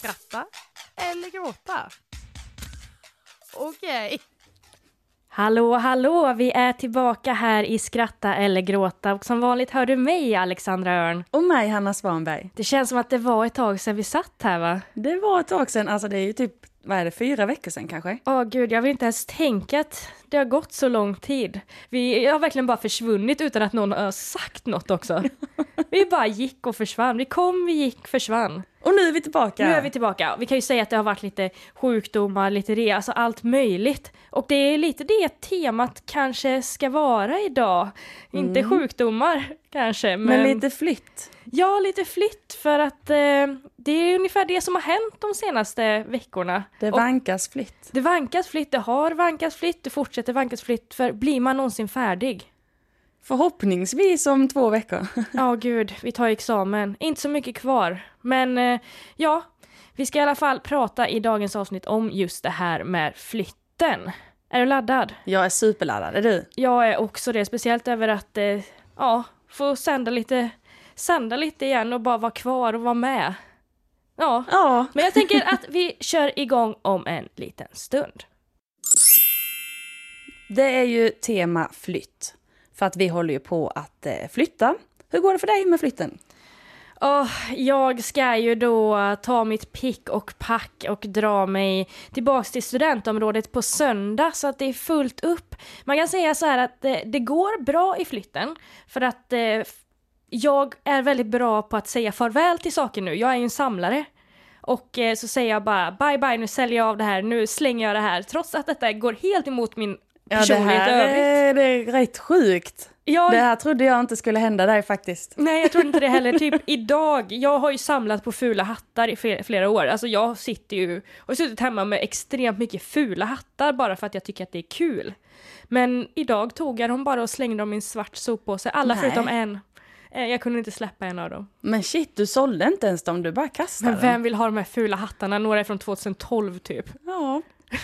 Skratta eller gråta? Okej. Hallå, hallå! Vi är tillbaka här i Skratta eller gråta och som vanligt hör du mig, Alexandra Örn. Och mig, Hanna Svanberg. Det känns som att det var ett tag sedan vi satt här va? Det var ett tag sedan, alltså det är ju typ, vad är det, fyra veckor sedan kanske? Åh gud, jag vill inte ens tänka att det har gått så lång tid. Vi har verkligen bara försvunnit utan att någon har sagt något också. vi bara gick och försvann. Vi kom, vi gick, försvann. Och nu är vi tillbaka! Nu är vi tillbaka. Vi kan ju säga att det har varit lite sjukdomar, lite re, alltså allt möjligt. Och det är lite det temat kanske ska vara idag. Inte sjukdomar kanske, men... Men lite flytt. Ja, lite flytt för att eh, det är ungefär det som har hänt de senaste veckorna. Det Och vankas flytt. det vankas flytt, det har vankats flytt, det fortsätter vankas flytt, för blir man någonsin färdig? Förhoppningsvis om två veckor. Ja, gud, vi tar examen. Inte så mycket kvar. Men eh, ja, vi ska i alla fall prata i dagens avsnitt om just det här med flytten. Är du laddad? Jag är superladdad, är du? Jag är också det, speciellt över att eh, ja, få sända lite, sända lite igen och bara vara kvar och vara med. Ja, Ja. men jag tänker att vi kör igång om en liten stund. Det är ju tema flytt. För att vi håller ju på att eh, flytta. Hur går det för dig med flytten? Åh, jag ska ju då ta mitt pick och pack och dra mig tillbaks till studentområdet på söndag så att det är fullt upp. Man kan säga så här att det, det går bra i flytten för att eh, jag är väldigt bra på att säga farväl till saker nu. Jag är ju en samlare. Och eh, så säger jag bara bye bye, nu säljer jag av det här, nu slänger jag det här. Trots att detta går helt emot min Ja, det personlighet här är, det är rätt sjukt. Jag, Det här trodde jag inte skulle hända dig faktiskt. Nej, jag tror inte det heller. Typ idag, jag har ju samlat på fula hattar i fle- flera år. Alltså jag sitter ju, och har suttit hemma med extremt mycket fula hattar bara för att jag tycker att det är kul. Men idag tog jag dem bara och slängde dem i en svart soppåse, alla Nej. förutom en. Eh, Jag kunde inte släppa en av dem. Men shit, du sålde inte ens dem, du bara kastade Men dem. vem vill ha de här fula hattarna? Några är från 2012 typ. Ja.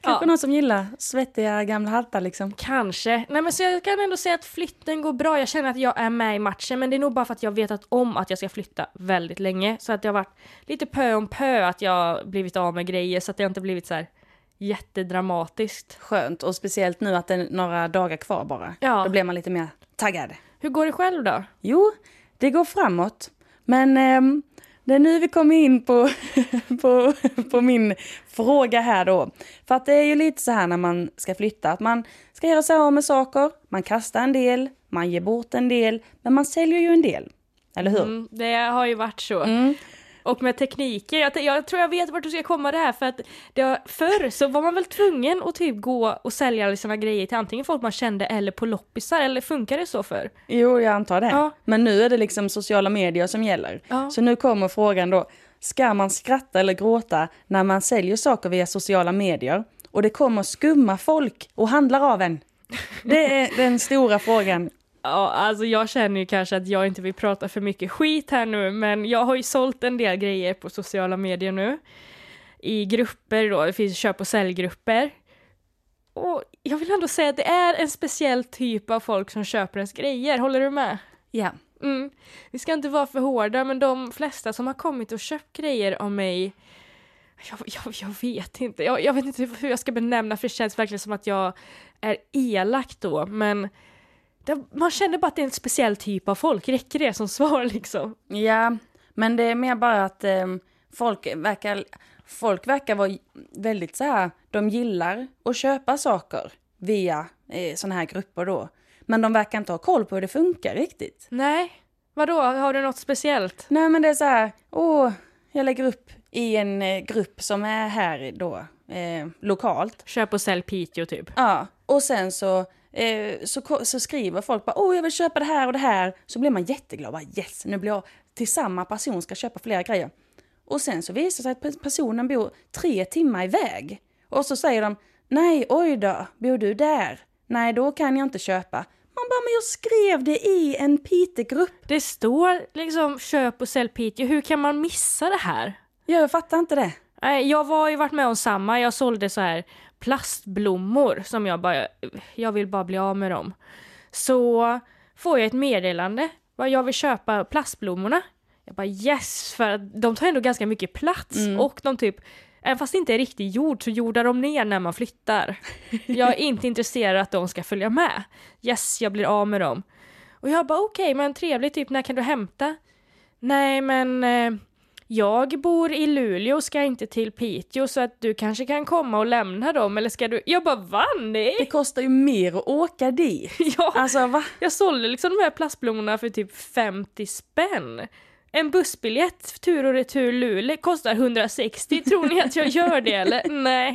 Kanske någon som gillar svettiga gamla hattar liksom. Kanske. Nej men så jag kan ändå säga att flytten går bra. Jag känner att jag är med i matchen men det är nog bara för att jag vetat om att jag ska flytta väldigt länge. Så att det har varit lite pö om pö att jag blivit av med grejer så att det har inte blivit så här jättedramatiskt. Skönt, och speciellt nu att det är några dagar kvar bara. Ja. Då blir man lite mer taggad. Hur går det själv då? Jo, det går framåt. Men ehm, det är nu vi kommer in på, på, på min fråga här då. För att det är ju lite så här när man ska flytta, att man ska göra sig av med saker, man kastar en del, man ger bort en del, men man säljer ju en del. Eller hur? Mm, det har ju varit så. Mm. Och med tekniker, jag, jag tror jag vet vart du ska komma det här för att det, förr så var man väl tvungen att typ gå och sälja sina grejer till antingen folk man kände eller på loppisar, eller funkar det så för? Jo, jag antar det. Ja. Men nu är det liksom sociala medier som gäller. Ja. Så nu kommer frågan då, ska man skratta eller gråta när man säljer saker via sociala medier och det kommer skumma folk och handlar av en? Det är den stora frågan. Ja, alltså jag känner ju kanske att jag inte vill prata för mycket skit här nu, men jag har ju sålt en del grejer på sociala medier nu. I grupper då, det finns köp och säljgrupper. Och jag vill ändå säga att det är en speciell typ av folk som köper ens grejer, håller du med? Ja. Mm. Vi ska inte vara för hårda, men de flesta som har kommit och köpt grejer av mig jag, jag, jag vet inte, jag, jag vet inte hur jag ska benämna för det känns verkligen som att jag är elak då, men det, man känner bara att det är en speciell typ av folk, räcker det som svar liksom? Ja, men det är mer bara att ehm, folk verkar, folk verkar vara väldigt så här, de gillar att köpa saker via eh, sådana här grupper då. Men de verkar inte ha koll på hur det funkar riktigt. Nej, vadå, har du något speciellt? Nej men det är så här, åh, jag lägger upp i en eh, grupp som är här då, eh, lokalt. Köp och sälj Piteå typ. Ja, och sen så, eh, så, så skriver folk bara, åh jag vill köpa det här och det här. Så blir man jätteglad, bara yes, nu blir jag till samma person ska köpa flera grejer. Och sen så visar det sig att pe- personen bor tre timmar iväg. Och så säger de, nej oj då, bor du där? Nej, då kan jag inte köpa. Man bara, men jag skrev det i en Piteå-grupp. Det står liksom köp och sälj Piteå, hur kan man missa det här? Ja, jag fattar inte det. Nej, jag var ju varit med om samma. Jag sålde så här plastblommor som jag bara, jag vill bara bli av med dem. Så får jag ett meddelande vad jag vill köpa plastblommorna. Jag bara yes, för att de tar ändå ganska mycket plats Mm. och de typ Även fast det inte är riktig jord så jordar de ner när man flyttar. Jag är inte intresserad att de ska följa med. Yes, jag blir av med dem. Och jag bara okej, men trevligt, typ när kan du hämta? Nej, men eh, jag bor i Luleå och ska inte till Piteå så att du kanske kan komma och lämna dem eller ska du? Jag bara va? Det Nej! kostar ju mer att åka dit. Ja, Alltså va? jag sålde liksom de här plastblommorna för typ 50 spänn. En bussbiljett tur och retur Luleå kostar 160. Tror ni att jag gör det eller? Nej.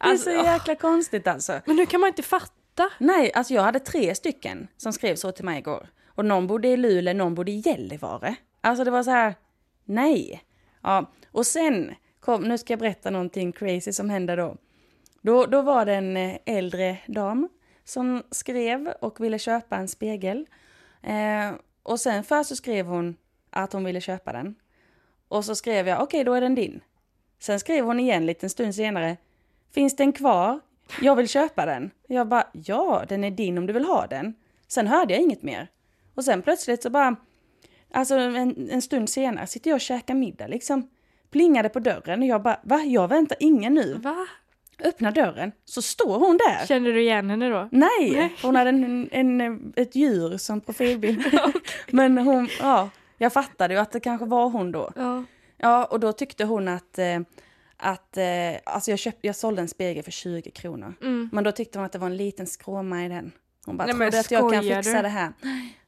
Det är Alltså, så jäkla konstigt alltså. men nu kan man inte fatta. Nej, alltså jag hade tre stycken som skrev så till mig igår. Och någon bodde i Luleå, någon bodde i Gällivare. Alltså det var så här, nej. Ja, och sen, kom, nu ska jag berätta någonting crazy som hände då. Då, då var det en eh, äldre dam som skrev och ville köpa en spegel. Eh, och sen först så skrev hon att hon ville köpa den. Och så skrev jag, okej då är den din. Sen skrev hon igen lite en stund senare, finns den kvar? Jag vill köpa den. Jag bara, ja den är din om du vill ha den. Sen hörde jag inget mer. Och sen plötsligt så bara, alltså en, en stund senare sitter jag och käkar middag liksom. Plingade på dörren och jag bara, va? Jag väntar ingen nu. Va? Öppnar dörren, så står hon där. Känner du igen henne då? Nej, Nej. hon hade en, en, ett djur som profilbild. Men hon, ja, jag fattade ju att det kanske var hon då. Ja. Ja, och då tyckte hon att, eh, att eh, alltså jag, köpt, jag sålde en spegel för 20 kronor. Mm. Men då tyckte hon att det var en liten skråma i den. Hon bara, Nej, tror du att jag kan fixa du? det här?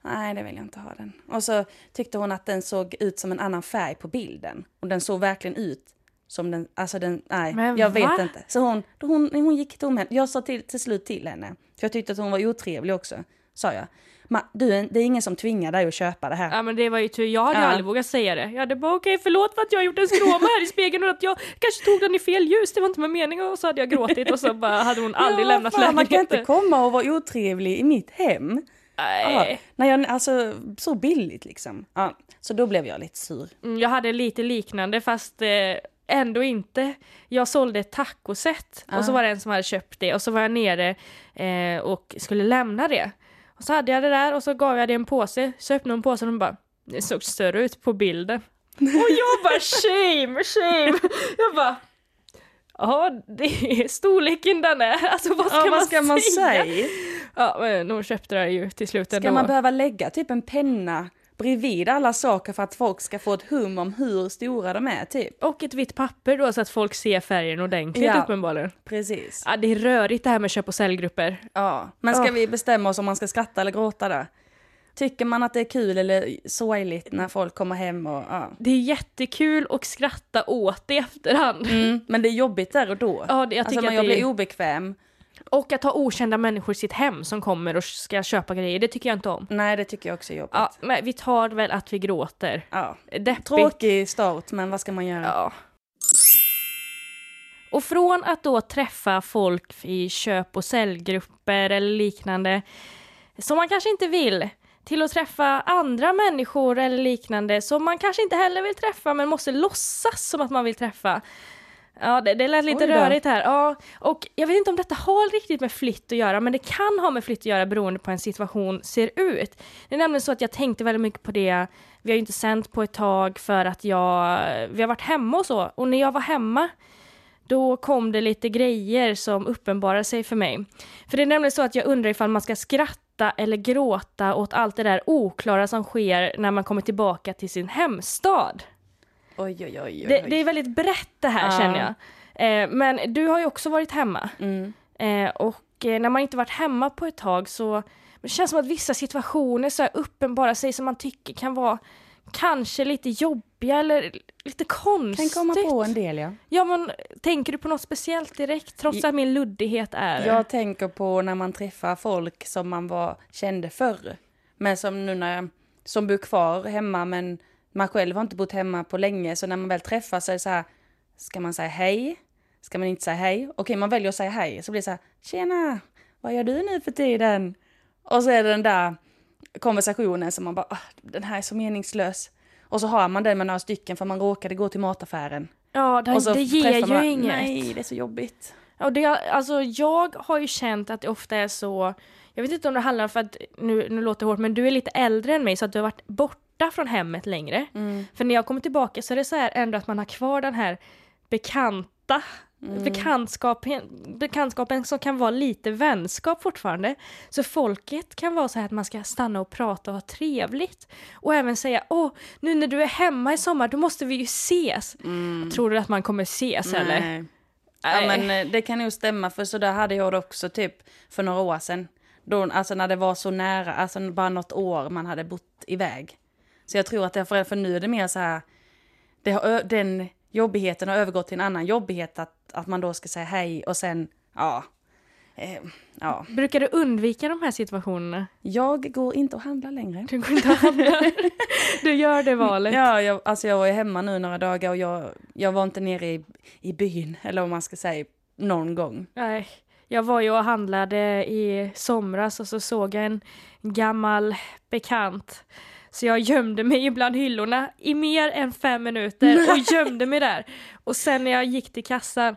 Nej, det vill jag inte ha den. Och så tyckte hon att den såg ut som en annan färg på bilden. Och den såg verkligen ut som den, alltså den, nej, Men jag vet va? inte. Så hon, hon, hon gick tomhänt. Jag sa till, till slut till henne, för jag tyckte att hon var otrevlig också, sa jag. Ma, du, det är ingen som tvingar dig att köpa det här. Ja men det var ju tur, jag hade Ja. aldrig vågat säga det. Jag hade bara okej förlåt för att jag har gjort en skråma här i spegeln och att jag kanske tog den i fel ljus, det var inte med mening och så hade jag gråtit och så bara hade hon aldrig ja, lämnat fan, Man kan lägenheten. inte komma och vara otrevlig i mitt hem. Ja, Nej. när jag, alltså så billigt liksom. Ja, så då blev jag lite sur. Mm, Jag hade lite liknande fast eh, ändå inte. Jag sålde ett tacoset och så Ja. var det en som hade köpt det och så var jag nere eh, och skulle lämna det. Och så hade jag det där och så gav jag det en påse, så öppnade hon påsen och hon bara det såg större ut på bilden. Och jag bara shame, shame. Jag bara Ja, det är storleken den är. Alltså vad ska, Ja, man, vad ska man säga? säga? Ja, men de köpte det ju till slut Ska ändå. man behöva lägga typ en penna bredvid alla saker för att folk ska få ett hum om hur stora de är typ? Och ett vitt papper då så att folk ser färgen ordentligt Ja. uppenbarligen. Precis. Ja, det är rörigt det här med köp och säljgrupper. Ja, men ska Ja. vi bestämma oss om man ska skratta eller gråta där? Tycker man att det är kul eller sorgligt när folk kommer hem och ja. Det är jättekul att skratta åt i efterhand. Mm, men det är jobbigt där och då. Ja, det, jag alltså tycker man att jag det blir är... obekväm. Och att ha okända människor i sitt hem som kommer och ska köpa grejer, det tycker jag inte om. Nej, det tycker jag också är jobbigt. Ja, men vi tar väl att vi gråter. Ja. Deppigt. Tråkig start, men vad ska man göra? Ja. Och från att då träffa folk i köp och säljgrupper eller liknande som man kanske inte vill till att träffa andra människor eller liknande som man kanske inte heller vill träffa men måste låtsas som att man vill träffa. Ja, det, det lät lite rörigt här. Ja, och jag vet inte om detta har riktigt med flytt att göra, men det kan ha med flytt att göra beroende på hur en situation ser ut. Det är nämligen så att jag tänkte väldigt mycket på det. Vi har ju inte sänt på ett tag för att jag, vi har varit hemma och så. Och när jag var hemma, då kom det lite grejer som uppenbarade sig för mig. För det är nämligen så att jag undrar ifall man ska skratta eller gråta åt allt det där oklara som sker när man kommer tillbaka till sin hemstad. Oj, oj, oj. oj. Det, det är väldigt brett det här Ja. känner jag. Eh, men du har ju också varit hemma. Mm. Eh, och eh, när man inte varit hemma på ett tag så det känns som att vissa situationer så här uppenbara sig som man tycker kan vara kanske lite jobbiga eller lite Kan konstigt. komma på en del, ja. Ja men tänker du på något speciellt direkt trots att min luddighet är... Jag tänker på när man träffar folk som man var, kände förr. Men som nu när som bor kvar hemma men man själv har inte bott hemma på länge. Så när man väl träffas så är det så här, ska man säga hej? Ska man inte säga hej? Okej, man väljer att säga hej. Så blir det så här, tjena, vad gör du nu för tiden? Och så är det den där konversationen som man bara, ah, den här är så meningslös. Och så har man den med några stycken för man råkade gå till mataffären. ja, det, det ger ju man, inget. Nej, det är så jobbigt. Och det, alltså, jag har ju känt att det ofta är så, jag vet inte om det handlar om för att, nu, nu låter det hårt, men du är lite äldre än mig så att du har varit borta borta från hemmet längre. Mm. För när jag kommer tillbaka så är det så här ändå att man har kvar den här bekanta Mm. bekantskapen, bekantskapen som kan vara lite vänskap fortfarande. Så folket kan vara så här att man ska stanna och prata och ha trevligt. Och även säga, åh, nu när du är hemma i sommar, då måste vi ju ses. Tror du att man kommer ses eller? Nej. Ja men eh, det kan nog stämma för så där hade jag det också typ för några år sedan. Då, alltså när det var så nära, alltså bara något år man hade bott iväg. Så jag tror att det, för, för nu är det mer så här, det har, den jobbigheten har övergått till en annan jobbighet att, att man då ska säga hej och sen, ja. Eh, ja. Brukar du undvika de här situationerna? Jag går inte och handlar längre. Du går inte och handlar. Du gör det valet. Ja, jag, alltså jag var ju hemma nu några dagar och jag, jag var inte nere i, i byn, eller vad man ska säga, någon gång. Nej, jag var ju och handlade i somras och så såg jag en gammal bekant. Så jag gömde mig bland hyllorna i mer än fem minuter och gömde mig där. Och sen när jag gick till kassan,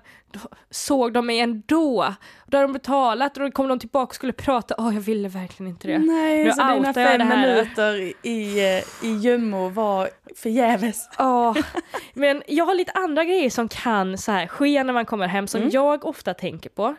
såg de mig ändå. Då hade de betalat och då kom de tillbaka och skulle prata. Åh, jag ville verkligen inte det. Nej, Nu så dina fem minuter i, eh, i gömmor var förgäves. Ja, men jag har lite andra grejer som kan så här ske när man kommer hem som Mm. jag ofta tänker på.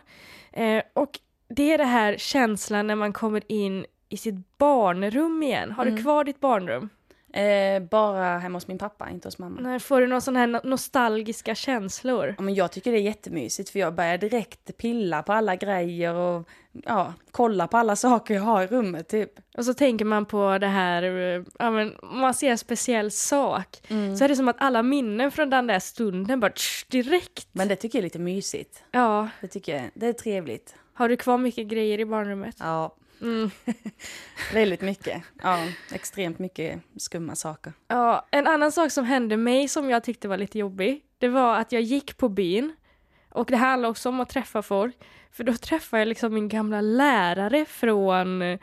Eh, och det är det här känslan när man kommer in i sitt barnrum igen. Har Mm. du kvar ditt barnrum? Eh, bara hemma hos min pappa, inte hos mamma. När får du några sådana här no- nostalgiska känslor? Ja, men jag tycker det är jättemysigt för jag börjar direkt pilla på alla grejer och ja, kolla på alla saker jag har i rummet typ. Och så tänker man på det här, eh, ja men man ser en speciell sak, Mm. så är det som att alla minnen från den där stunden bara tsch, direkt. Men det tycker jag är lite mysigt. Ja, Det tycker jag, det är trevligt. har du kvar mycket grejer i barnrummet? Ja, Mm. väldigt mycket. Ja, extremt mycket skumma saker. Ja, en annan sak som hände mig som jag tyckte var lite jobbig, det var att jag gick på byn och det handlar också om att träffa folk, för då träffade jag liksom min gamla lärare från, eh,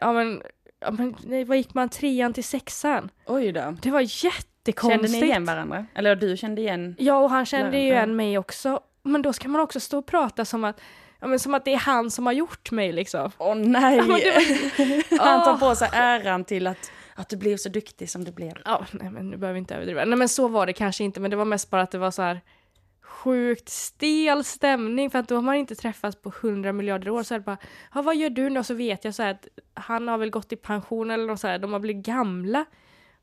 ja men, ja men nej, vad gick man, trean till sexan? Oj då. Det var jättekonstigt. Kände ni igen varandra? Eller du kände igen? Ja, och han kände ju igen mig också, men då ska man också stå och prata som att, ja men som att det är han som har gjort mig liksom. Åh nej! Ja, men det Han tar på sig äran till att, att du blev så duktig som du blev. Ja, nej men nu behöver vi inte överdriva. Nej men så var det kanske inte, men det var mest bara att det var så här sjukt stel stämning för att då har man inte träffats på hundra miljarder år så är det bara, ja vad gör du nu? Och så vet jag så här att han har väl gått i pension eller något så här, de har blivit gamla.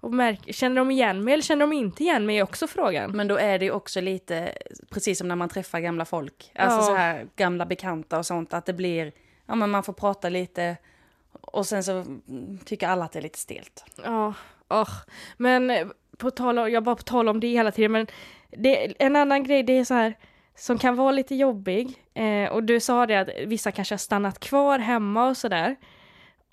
Och märk, känner de igen mig eller känner de inte igen mig är också frågan. Men då är det ju också lite, precis som när man träffar gamla folk, alltså Ja. så här gamla bekanta och sånt, att det blir, ja men man får prata lite och sen så tycker alla att det är lite stelt. Ja, åh. Men eh, på tal om, jag bara på tal om det hela tiden, men det, en annan grej det är så här som kan vara lite jobbig. Eh, och du sa det att vissa kanske har stannat kvar hemma och sådär.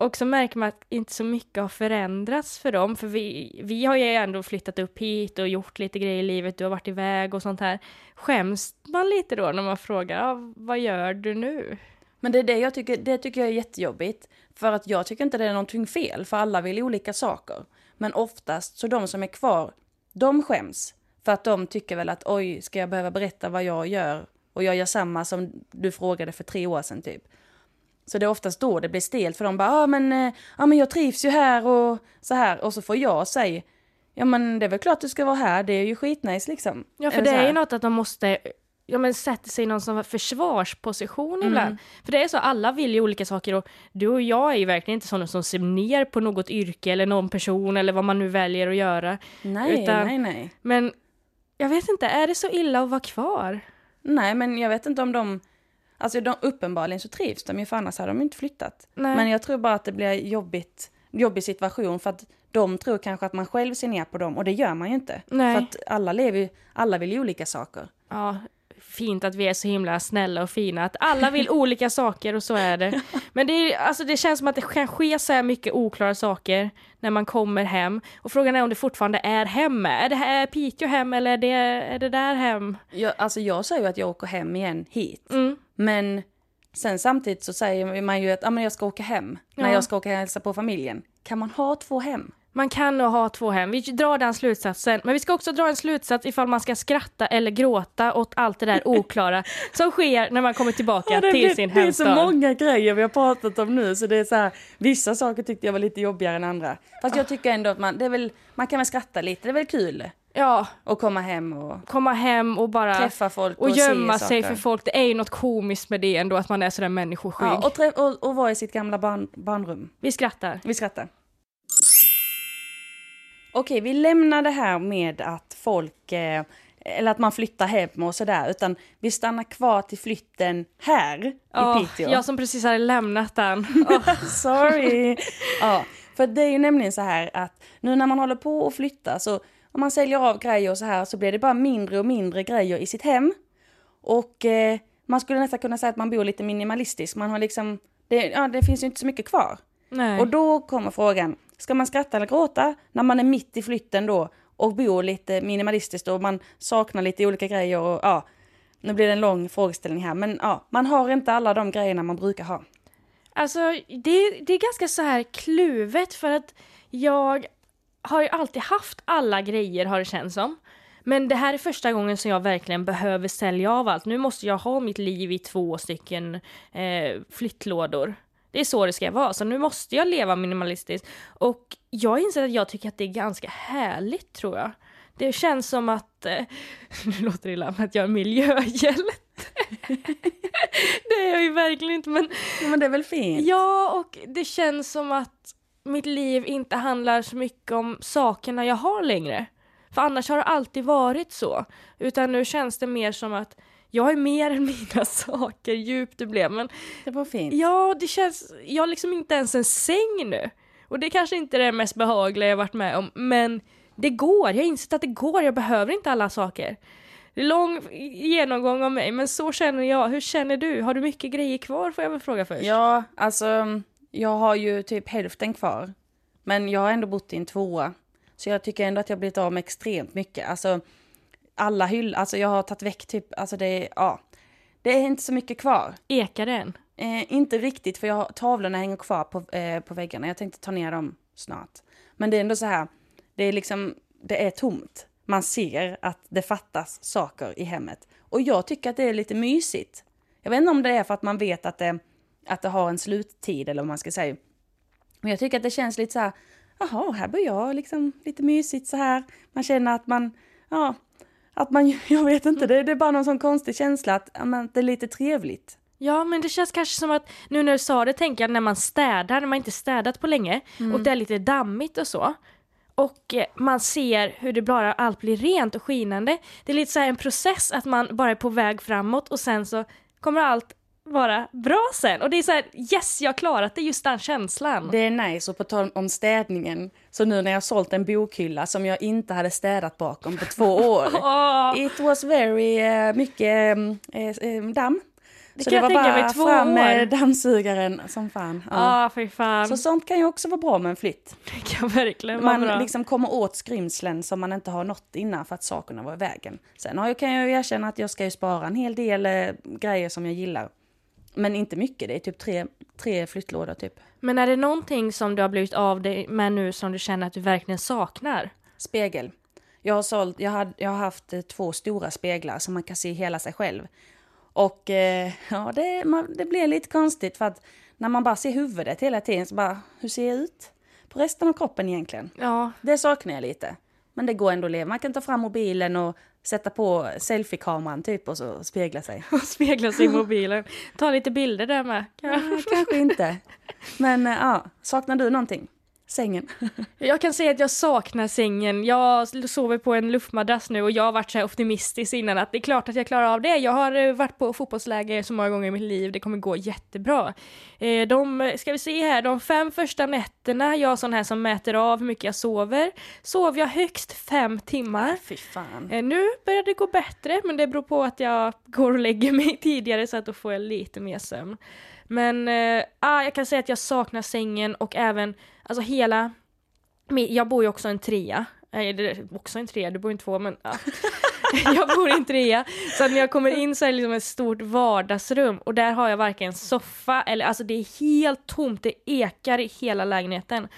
Och så märker man att inte så mycket har förändrats för dem, för vi, vi har ju ändå flyttat upp hit och gjort lite grejer i livet, du har varit iväg och sånt här. Skäms man lite då när man frågar, vad gör du nu? Men det är det jag tycker, det tycker jag är jättejobbigt. För att jag tycker inte det är någonting fel, för alla vill olika saker. Men oftast, så de som är kvar, de skäms. För att de tycker väl att oj, ska jag behöva berätta vad jag gör? Och jag gör samma som du frågade för tre år sedan typ. Så det är oftast då det blir stelt för de bara, ja ah, men, ja men jag trivs ju här och så här. Och så får jag säga, ja men det är väl klart du ska vara här, det är ju skitnice liksom. Ja, för det är ju något att de måste ja, men sätta sig i någon här försvarsposition Mm. ibland. För det är så, alla vill ju olika saker och du och jag är ju verkligen inte sådana som ser ner på något yrke eller någon person eller vad man nu väljer att göra. Nej, utan- nej, nej. Men jag vet inte, är det så illa att vara kvar? Nej, men jag vet inte om de... Alltså de, uppenbarligen så trivs de ju, för annars hade de inte flyttat. Nej. Men jag tror bara att det blir jobbigt, jobbig situation för att de tror kanske att man själv ser ner på dem och det gör man ju inte. Nej. För att alla lever ju, alla vill ju olika saker. Ja, fint att vi är så himla snälla och fina, att alla vill olika saker och så är det. Men det, är, alltså det känns som att det kan ske så här mycket oklara saker när man kommer hem. Och frågan är om det fortfarande är hem. Är det här Piteå hem eller är det, är det där hem? Jag, alltså jag säger ju att jag åker hem igen hit. Mm. Men sen samtidigt så säger man ju att ah, men jag ska åka hem. När Ja. jag ska åka och hälsa på familjen. Kan man ha två hem? Man kan nog ha två hem. Vi drar den slutsatsen. Men vi ska också dra en slutsats ifall man ska skratta eller gråta åt allt det där oklara som sker när man kommer tillbaka Ja, det, till det, sin det är så hemstad. många grejer vi har pratat om nu så det är så här, vissa saker tyckte jag var lite jobbigare än andra. Fast jag tycker ändå att man, det är väl, man kan väl skratta lite, det är väl kul Ja, att komma hem och komma hem och bara träffa folk och, och gömma sig för folk. Det är ju något komiskt med det ändå att man är sådär människoskygg. Ja, och, och, och vara i sitt gamla barn, barnrum. Vi skrattar. Vi skrattar. Okej, vi lämnar det här med att folk, eh, eller att man flyttar hem och sådär, utan vi stannar kvar till flytten här i Ja, Piteå. jag som precis hade lämnat den. Åh, Sorry! ja, för det är ju nämligen så här att nu när man håller på att flytta så om man säljer av grejer och så här så blir det bara mindre och mindre grejer i sitt hem. Och eh, man skulle nästan kunna säga att man bor lite minimalistiskt. Man har liksom, det, ja, det finns ju inte så mycket kvar. Nej. Och då kommer frågan, ska man skratta eller gråta när man är mitt i flytten då och bor lite minimalistiskt och man saknar lite olika grejer och ja, nu blir det en lång frågeställning här, men ja, man har inte alla de grejerna man brukar ha. Alltså, det, det är ganska så här kluvet för att jag har ju alltid haft alla grejer har det känts som. Men det här är första gången som jag verkligen behöver sälja av allt. Nu måste jag ha mitt liv i två stycken eh, flyttlådor. Det är så det ska vara, så nu måste jag leva minimalistiskt. Och jag inser att jag tycker att det är ganska härligt tror jag. Det känns som att, eh, nu låter det illa, men att jag är miljöhjälte. det är jag ju verkligen inte men Ja, men det är väl fint? Ja, och det känns som att mitt liv inte handlar så mycket om sakerna jag har längre. För annars har det alltid varit så. Utan nu känns det mer som att jag är mer än mina saker, djupt det blev. Men Det var fint. ja, det känns, jag har liksom inte ens en säng nu. Och det kanske inte är det mest behagliga jag varit med om, men det går. Jag har insett att det går, jag behöver inte alla saker. Det är lång genomgång av mig, men så känner jag. Hur känner du? Har du mycket grejer kvar får jag väl fråga först? Ja, alltså jag har ju typ hälften kvar. Men jag har ändå bott i en tvåa. Så jag tycker ändå att jag blivit av med extremt mycket. Alltså alla hyllor, alltså jag har tagit väck typ, alltså det är, ja. Det är inte så mycket kvar. Ekar den? Eh, inte riktigt, för jag har, tavlorna hänger kvar på, eh, på väggarna. Jag tänkte ta ner dem snart. Men det är ändå så här, det är liksom, det är tomt. Man ser att det fattas saker i hemmet. Och jag tycker att det är lite mysigt. Jag vet inte om det är för att man vet att det, att det har en sluttid eller vad man ska säga. Men jag tycker att det känns lite så här, jaha, här bor jag, liksom lite mysigt så här. Man känner att man, ja, att man, jag vet inte, det, det är bara någon sån konstig känsla att, att det är lite trevligt. Ja, men det känns kanske som att nu när du sa det tänker jag när man städar, när man inte städat på länge och det är lite dammigt och så. Och eh, man ser hur det bara allt blir rent och skinande. Det är lite så här en process att man bara är på väg framåt och sen så kommer allt vara bra sen. Och det är så här, yes, jag har klarat det, just den känslan. Det är nice, och på tal om städningen, så nu när jag sålt en bokhylla som jag inte hade städat bakom på två år. Åh, It was very eh, mycket eh, damm. Det så kan det var bara fram med dammsugaren som fan. Ja. ah, fan. Så sånt kan ju också vara bra med en flytt. det kan verkligen vara Man bra. liksom kommer åt skrymslen som man inte har nått innan för att sakerna var i vägen. Sen har jag, kan jag ju erkänna att jag ska ju spara en hel del eh, grejer som jag gillar. Men inte mycket, det är typ tre, tre flyttlådor typ. Men är det någonting som du har blivit av dig med nu som du känner att du verkligen saknar? Spegel. Jag har, sålt, jag, har, jag har haft eh, två stora speglar som man kan se hela sig själv. Och eh, ja, det, man, det blir lite konstigt för att när man bara ser huvudet hela tiden så bara, hur ser jag ut? På resten av kroppen egentligen. Ja, Det saknar jag lite. Men det går ändå att leva. Man kan ta fram mobilen och sätta på selfiekameran typ och så spegla sig. och spegla sig i mobilen. Ta lite bilder där med. Ja, kanske inte. Men eh, ja, saknar du någonting? Sängen? Jag kan säga att jag saknar sängen. Jag sover på en luftmadrass nu och jag har varit så optimistisk innan att det är klart att jag klarar av det. Jag har eh, varit på fotbollsläger så många gånger i mitt liv, det kommer gå jättebra. Eh, De, ska vi se här, de fem första nätterna, jag är sån här som mäter av hur mycket jag sover, sov jag högst fem timmar. Fy fan. Eh, Nu börjar det gå bättre, men det beror på att jag går och lägger mig tidigare så att då får jag lite mer sömn. Men eh, ah, jag kan säga att jag saknar sängen och även, alltså hela, jag bor ju också i en trea. Nej, det är också en trea, du bor i en två men ja. Jag bor i en trea, så att när jag kommer in så är det liksom ett stort vardagsrum och där har jag varken soffa eller, alltså det är helt tomt, det ekar i hela lägenheten.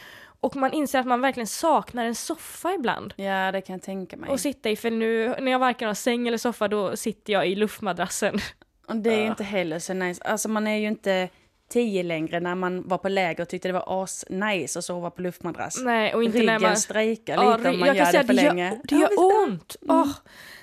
Och man inser att man verkligen saknar en soffa ibland. Ja, det kan jag tänka mig. Och sitta i, för nu när jag varken har säng eller soffa då sitter jag i luftmadrassen. Och det är ju inte heller så nice. Alltså man är ju inte tio längre när man var på läger och tyckte det var as nice att sova på luftmadrass. Nej, och inte Ryggen när man... strejkar Ja, lite om man jag gör det för det länge. Gör, det Ja, gör visst, ont! Åh.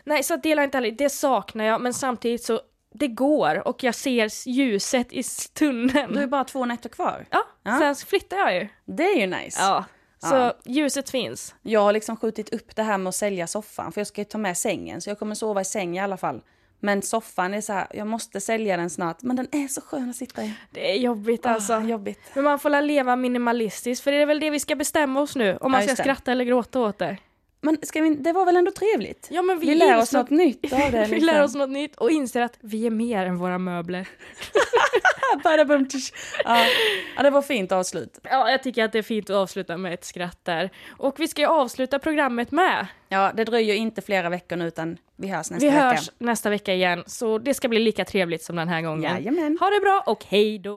Nej, så att dela inte heller, det saknar jag, men samtidigt så, det går och jag ser ljuset i tunneln. Du är bara två nätter kvar. Ja, Ja. sen flyttar jag ju. Det är ju nice. Ja, så Ja. ljuset finns. Jag har liksom skjutit upp det här med att sälja soffan för jag ska ju ta med sängen så jag kommer sova i säng i alla fall. Men soffan är så här, jag måste sälja den snart. Men den är så skön att sitta i. Det är jobbigt alltså. Ah, jobbigt. Men man får leva minimalistiskt, för det är väl det vi ska bestämma oss nu, om man Ja, ska det. skratta eller gråta åt det. Men ska vi, det var väl ändå trevligt? Ja, men vi, Vi lär oss något nytt av det. vi Liksom. lär oss något nytt och inser att vi är mer än våra möbler. Ja. ja, det var fint avslut. Ja, jag tycker att det är fint att avsluta med ett skratt där. Och vi ska ju avsluta programmet med. Ja, det dröjer inte flera veckor nu utan vi hörs nästa Vi vecka. hörs nästa vecka igen, så det ska bli lika trevligt som den här gången. Jajamän. Ha det bra och hej då!